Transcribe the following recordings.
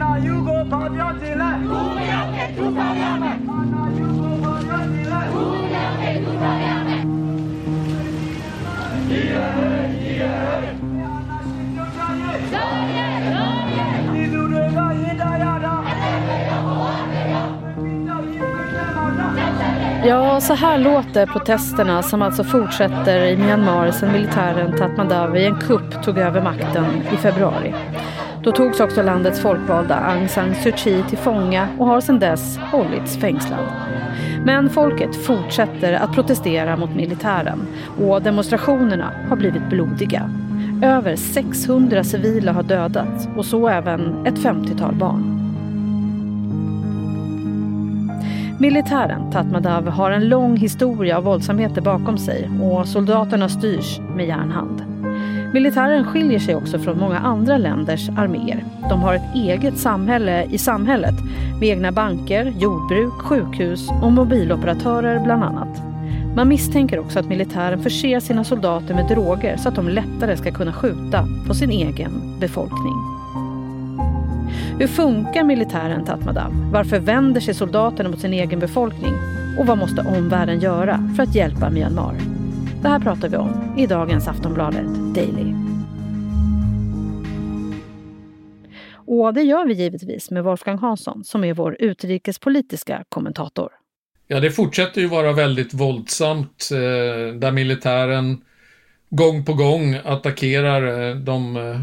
Anna Ja, så här låter protesterna som alltså fortsätter i Myanmar sedan militären Tatmadaw i en kupp tog över makten i februari. Då togs också landets folkvalda Aung San Suu Kyi till fånga och har sedan dess hållits fängslad. Men folket fortsätter att protestera mot militären och demonstrationerna har blivit blodiga. Över 600 civila har dödats och så även ett 50-tal barn. Militären Tatmadaw har en lång historia av våldsamheter bakom sig och soldaterna styrs med järnhand. Militären skiljer sig också från många andra länders arméer. De har ett eget samhälle i samhället med egna banker, jordbruk, sjukhus och mobiloperatörer bland annat. Man misstänker också att militären förser sina soldater med droger så att de lättare ska kunna skjuta på sin egen befolkning. Hur funkar militären Tatmadaw? Varför vänder sig soldaterna mot sin egen befolkning? Och vad måste omvärlden göra för att hjälpa Myanmar? Det här pratar vi om i dagens Aftonbladet Daily. Och det gör vi givetvis med Wolfgang Hansson som är vår utrikespolitiska kommentator. Ja, det fortsätter ju vara väldigt våldsamt eh, där militären gång på gång attackerar eh, de eh,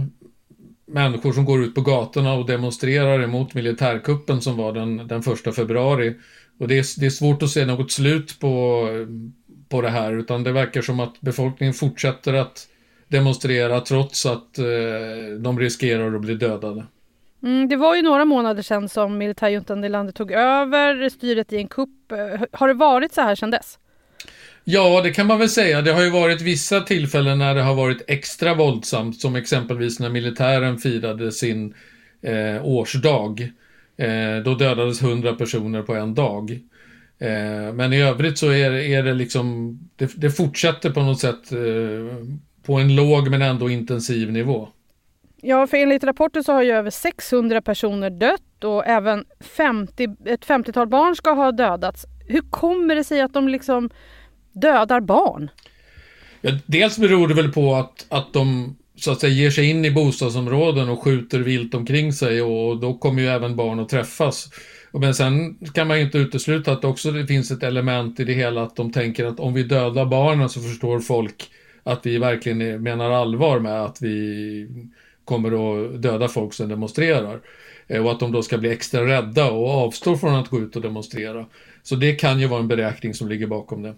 människor som går ut på gatorna och demonstrerar emot militärkuppen som var den, den första februari. Och det är, det är svårt att se något slut på, eh, på det här, utan det verkar som att befolkningen fortsätter att demonstrera trots att eh, de riskerar att bli dödade. Mm, det var ju några månader sedan som militärjuntan i landet tog över styret i en kupp. Har det varit så här sedan dess? Ja, det kan man väl säga. Det har ju varit vissa tillfällen när det har varit extra våldsamt, som exempelvis när militären firade sin eh, årsdag. Eh, då dödades hundra personer på en dag. Eh, men i övrigt så är, är det liksom, det, det fortsätter på något sätt eh, på en låg men ändå intensiv nivå. Ja, för enligt rapporten så har ju över 600 personer dött och även 50, ett 50-tal barn ska ha dödats. Hur kommer det sig att de liksom dödar barn? Ja, dels beror det väl på att, att de så att säga ger sig in i bostadsområden och skjuter vilt omkring sig och då kommer ju även barn att träffas. Men sen kan man ju inte utesluta att också det finns ett element i det hela att de tänker att om vi dödar barnen så förstår folk att vi verkligen menar allvar med att vi kommer att döda folk som demonstrerar. Eh, och att de då ska bli extra rädda och avstår från att gå ut och demonstrera. Så det kan ju vara en beräkning som ligger bakom det.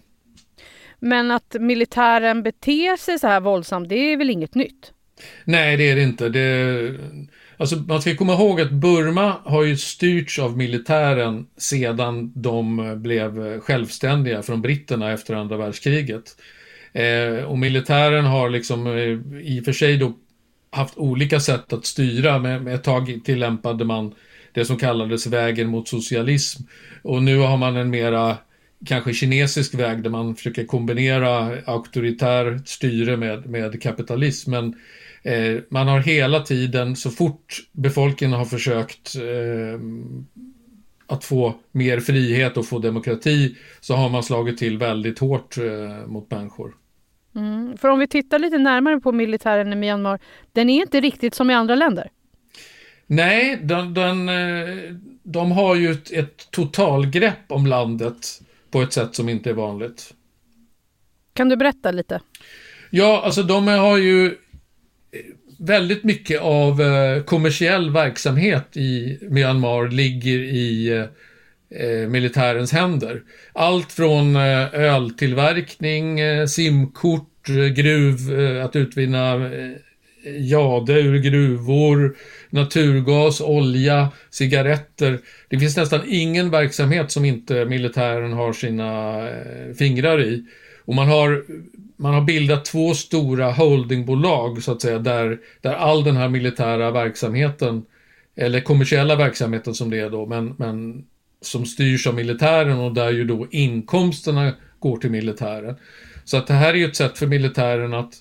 Men att militären beter sig så här våldsamt, det är väl inget nytt? Nej, det är det inte. Det, alltså, man ska komma ihåg att Burma har ju styrts av militären sedan de eh, blev eh, självständiga från britterna efter andra världskriget. Eh, och militären har liksom eh, i och för sig då haft olika sätt att styra. men ett tag tillämpade man det som kallades vägen mot socialism. Och nu har man en mera kanske kinesisk väg där man försöker kombinera auktoritärt styre med, med kapitalism. Men eh, man har hela tiden, så fort befolkningen har försökt eh, att få mer frihet och få demokrati, så har man slagit till väldigt hårt eh, mot människor. Mm. För om vi tittar lite närmare på militären i Myanmar, den är inte riktigt som i andra länder. Nej, den, den, eh, de har ju ett, ett totalgrepp om landet på ett sätt som inte är vanligt. Kan du berätta lite? Ja, alltså de har ju väldigt mycket av eh, kommersiell verksamhet i Myanmar ligger i eh, militärens händer. Allt från eh, öltillverkning, eh, simkort, eh, gruv, att utvinna jade ur gruvor, naturgas, olja, cigaretter. Det finns nästan ingen verksamhet som inte militären har sina fingrar i. Och man har, man har bildat två stora holdingbolag så att säga där, där all den här militära verksamheten eller kommersiella verksamheten som det är då, men, men som styrs av militären och där ju då inkomsterna går till militären. Så att det här är ju ett sätt för militären att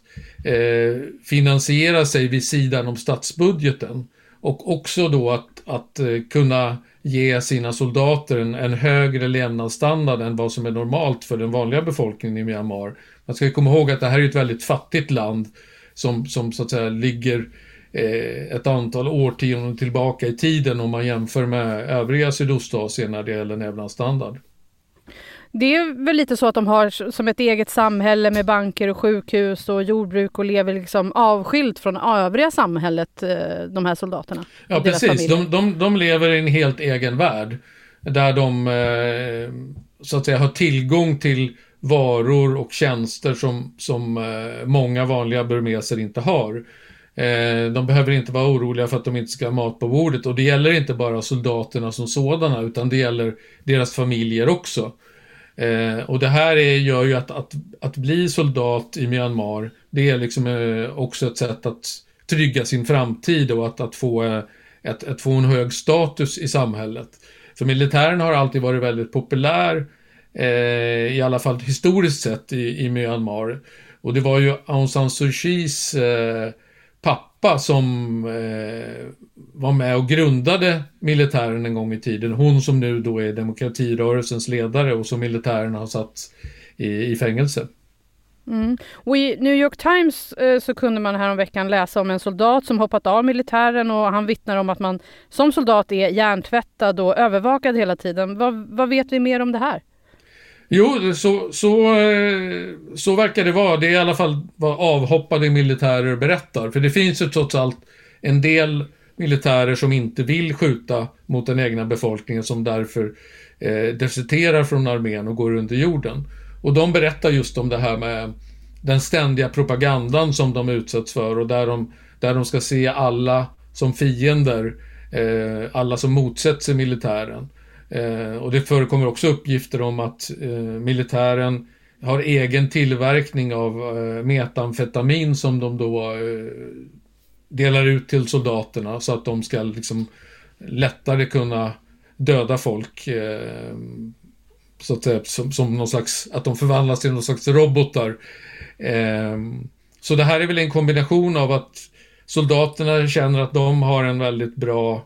eh, finansiera sig vid sidan om statsbudgeten och också då att, att eh, kunna ge sina soldater en, en högre levnadsstandard än vad som är normalt för den vanliga befolkningen i Myanmar. Man ska komma ihåg att det här är ett väldigt fattigt land som, som så att säga ligger eh, ett antal årtionden tillbaka i tiden om man jämför med övriga Sydostasien när det gäller levnadsstandard. Det är väl lite så att de har som ett eget samhälle med banker och sjukhus och jordbruk och lever liksom avskilt från övriga samhället, eh, de här soldaterna. Ja, precis. De, de, de, lever i en helt egen värld. Där de eh, så att säga har tillgång till varor och tjänster som, som eh, många vanliga burmeser inte har. De behöver inte vara oroliga för att de inte ska ha mat på bordet och det gäller inte bara soldaterna som sådana utan det gäller deras familjer också. Eh, och det här är, gör ju att, att, att bli soldat i Myanmar, det är liksom eh, också ett sätt att trygga sin framtid och att, att få, eh, ett, att få en hög status i samhället. För militären har alltid varit väldigt populär, eh, i alla fall historiskt sett i, i Myanmar. Och det var ju Aung San Suu Kyis eh, pappa som eh, var med och grundade militären en gång i tiden. Hon som nu då är demokratirörelsens ledare och som militären har satt i, i fängelse. Mm. Och I New York Times eh, så kunde man häromveckan läsa om en soldat som hoppat av militären och han vittnar om att man som soldat är hjärntvättad och övervakad hela tiden. Vad, vad vet vi mer om det här? Jo, så, så, eh, så verkar det vara. Det är i alla fall vad avhoppade militärer berättar. För det finns ju trots allt en del militärer som inte vill skjuta mot den egna befolkningen som därför eh, deserterar från armén och går under jorden. Och de berättar just om det här med den ständiga propagandan som de utsätts för och där de, där de ska se alla som fiender, eh, alla som motsätter sig militären. Eh, och det förekommer också uppgifter om att eh, militären har egen tillverkning av eh, metamfetamin som de då eh, delar ut till soldaterna så att de ska liksom lättare kunna döda folk. Eh, så att säga, som, som någon slags, att de förvandlas till någon slags robotar. Eh, så det här är väl en kombination av att soldaterna känner att de har en väldigt bra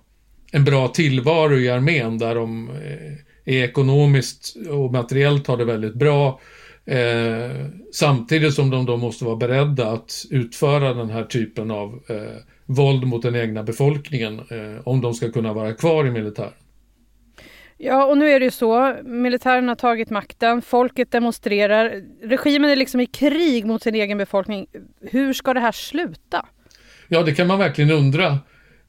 en bra tillvaro i armén där de eh, är ekonomiskt och materiellt har det väldigt bra. Eh, samtidigt som de då måste vara beredda att utföra den här typen av eh, våld mot den egna befolkningen eh, om de ska kunna vara kvar i militären. Ja, och nu är det ju så. Militären har tagit makten, folket demonstrerar. Regimen är liksom i krig mot sin egen befolkning. Hur ska det här sluta? Ja, det kan man verkligen undra.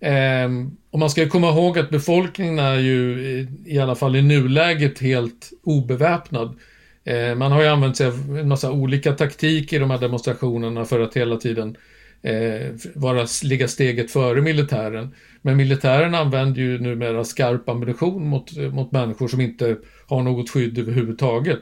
Ehm, och man ska komma ihåg att befolkningen är ju i alla fall i nuläget helt obeväpnad. Ehm, man har ju använt sig av en massa olika taktiker i de här demonstrationerna för att hela tiden eh, vara, ligga steget före militären. Men militären använder ju numera skarp ammunition mot, mot människor som inte har något skydd överhuvudtaget.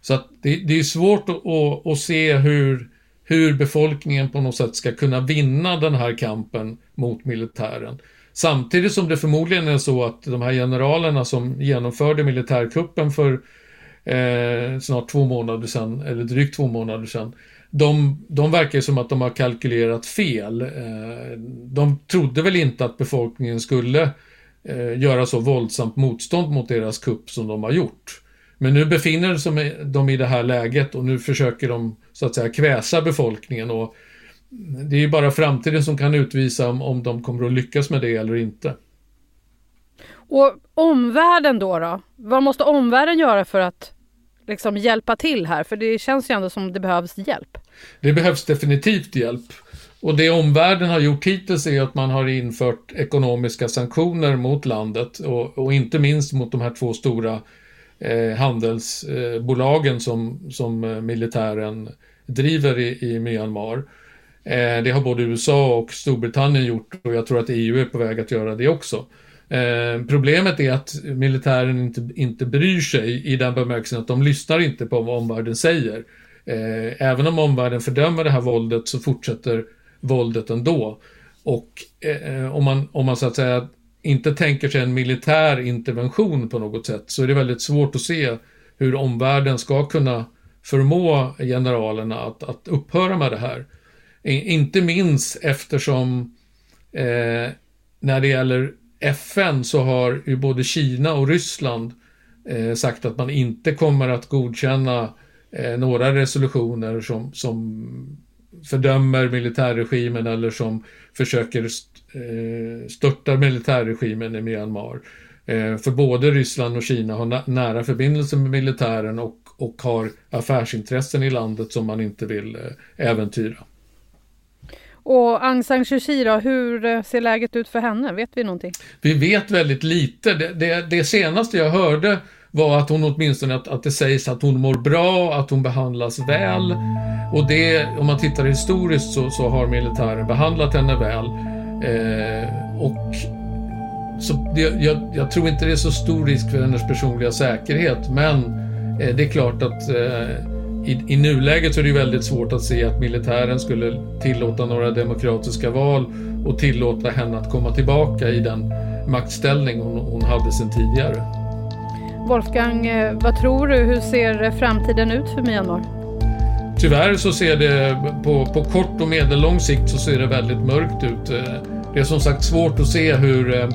Så att det, det är svårt att, att, att se hur hur befolkningen på något sätt ska kunna vinna den här kampen mot militären. Samtidigt som det förmodligen är så att de här generalerna som genomförde militärkuppen för eh, snart två månader sedan, eller drygt två månader sedan, de, de verkar som att de har kalkylerat fel. Eh, de trodde väl inte att befolkningen skulle eh, göra så våldsamt motstånd mot deras kupp som de har gjort. Men nu befinner sig de i det här läget och nu försöker de så att säga kväsa befolkningen och det är ju bara framtiden som kan utvisa om, om de kommer att lyckas med det eller inte. Och omvärlden då, då? Vad måste omvärlden göra för att liksom hjälpa till här? För det känns ju ändå som det behövs hjälp. Det behövs definitivt hjälp. Och det omvärlden har gjort hittills är att man har infört ekonomiska sanktioner mot landet och, och inte minst mot de här två stora eh, handelsbolagen som, som eh, militären driver i, i Myanmar. Eh, det har både USA och Storbritannien gjort och jag tror att EU är på väg att göra det också. Eh, problemet är att militären inte, inte bryr sig i den bemärkelsen att de lyssnar inte på vad omvärlden säger. Eh, även om omvärlden fördömer det här våldet så fortsätter våldet ändå. Och eh, om, man, om man så att säga inte tänker sig en militär intervention på något sätt så är det väldigt svårt att se hur omvärlden ska kunna förmå generalerna att, att upphöra med det här. Inte minst eftersom eh, när det gäller FN så har ju både Kina och Ryssland eh, sagt att man inte kommer att godkänna eh, några resolutioner som, som fördömer militärregimen eller som försöker eh, störta militärregimen i Myanmar. Eh, för både Ryssland och Kina har nära förbindelser med militären och, och har affärsintressen i landet som man inte vill eh, äventyra. Och Aung San Suu Kyi då, hur ser läget ut för henne? Vet vi någonting? Vi vet väldigt lite. Det, det, det senaste jag hörde var att hon åtminstone att, att det sägs att hon mår bra, att hon behandlas väl. Och det, om man tittar historiskt så, så har militären behandlat henne väl. Eh, och så det, jag, jag, tror inte det är så stor risk för hennes personliga säkerhet, men eh, det är klart att eh, i, i nuläget så är det väldigt svårt att se att militären skulle tillåta några demokratiska val och tillåta henne att komma tillbaka i den maktställning hon, hon hade sedan tidigare. Wolfgang, eh, vad tror du? Hur ser framtiden ut för Myanmar? Tyvärr så ser det på, på kort och medellång sikt så ser det väldigt mörkt ut. Eh, det är som sagt svårt att se hur, eh,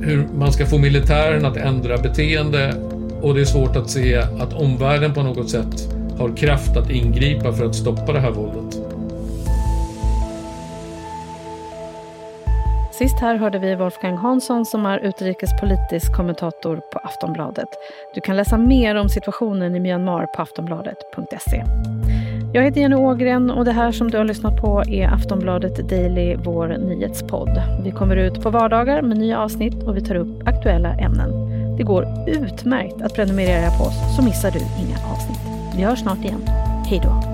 hur man ska få militären att ändra beteende och det är svårt att se att omvärlden på något sätt har kraft att ingripa för att stoppa det här våldet. Sist här hörde vi Wolfgang Hansson som är utrikespolitisk kommentator på Aftonbladet. Du kan läsa mer om situationen i Myanmar på aftonbladet.se. Jag heter Jenny Ågren och det här som du har lyssnat på är Aftonbladet Daily, vår nyhetspodd. Vi kommer ut på vardagar med nya avsnitt och vi tar upp aktuella ämnen. Det går utmärkt att prenumerera på oss så missar du inga avsnitt. Vi hörs snart igen. Hej då!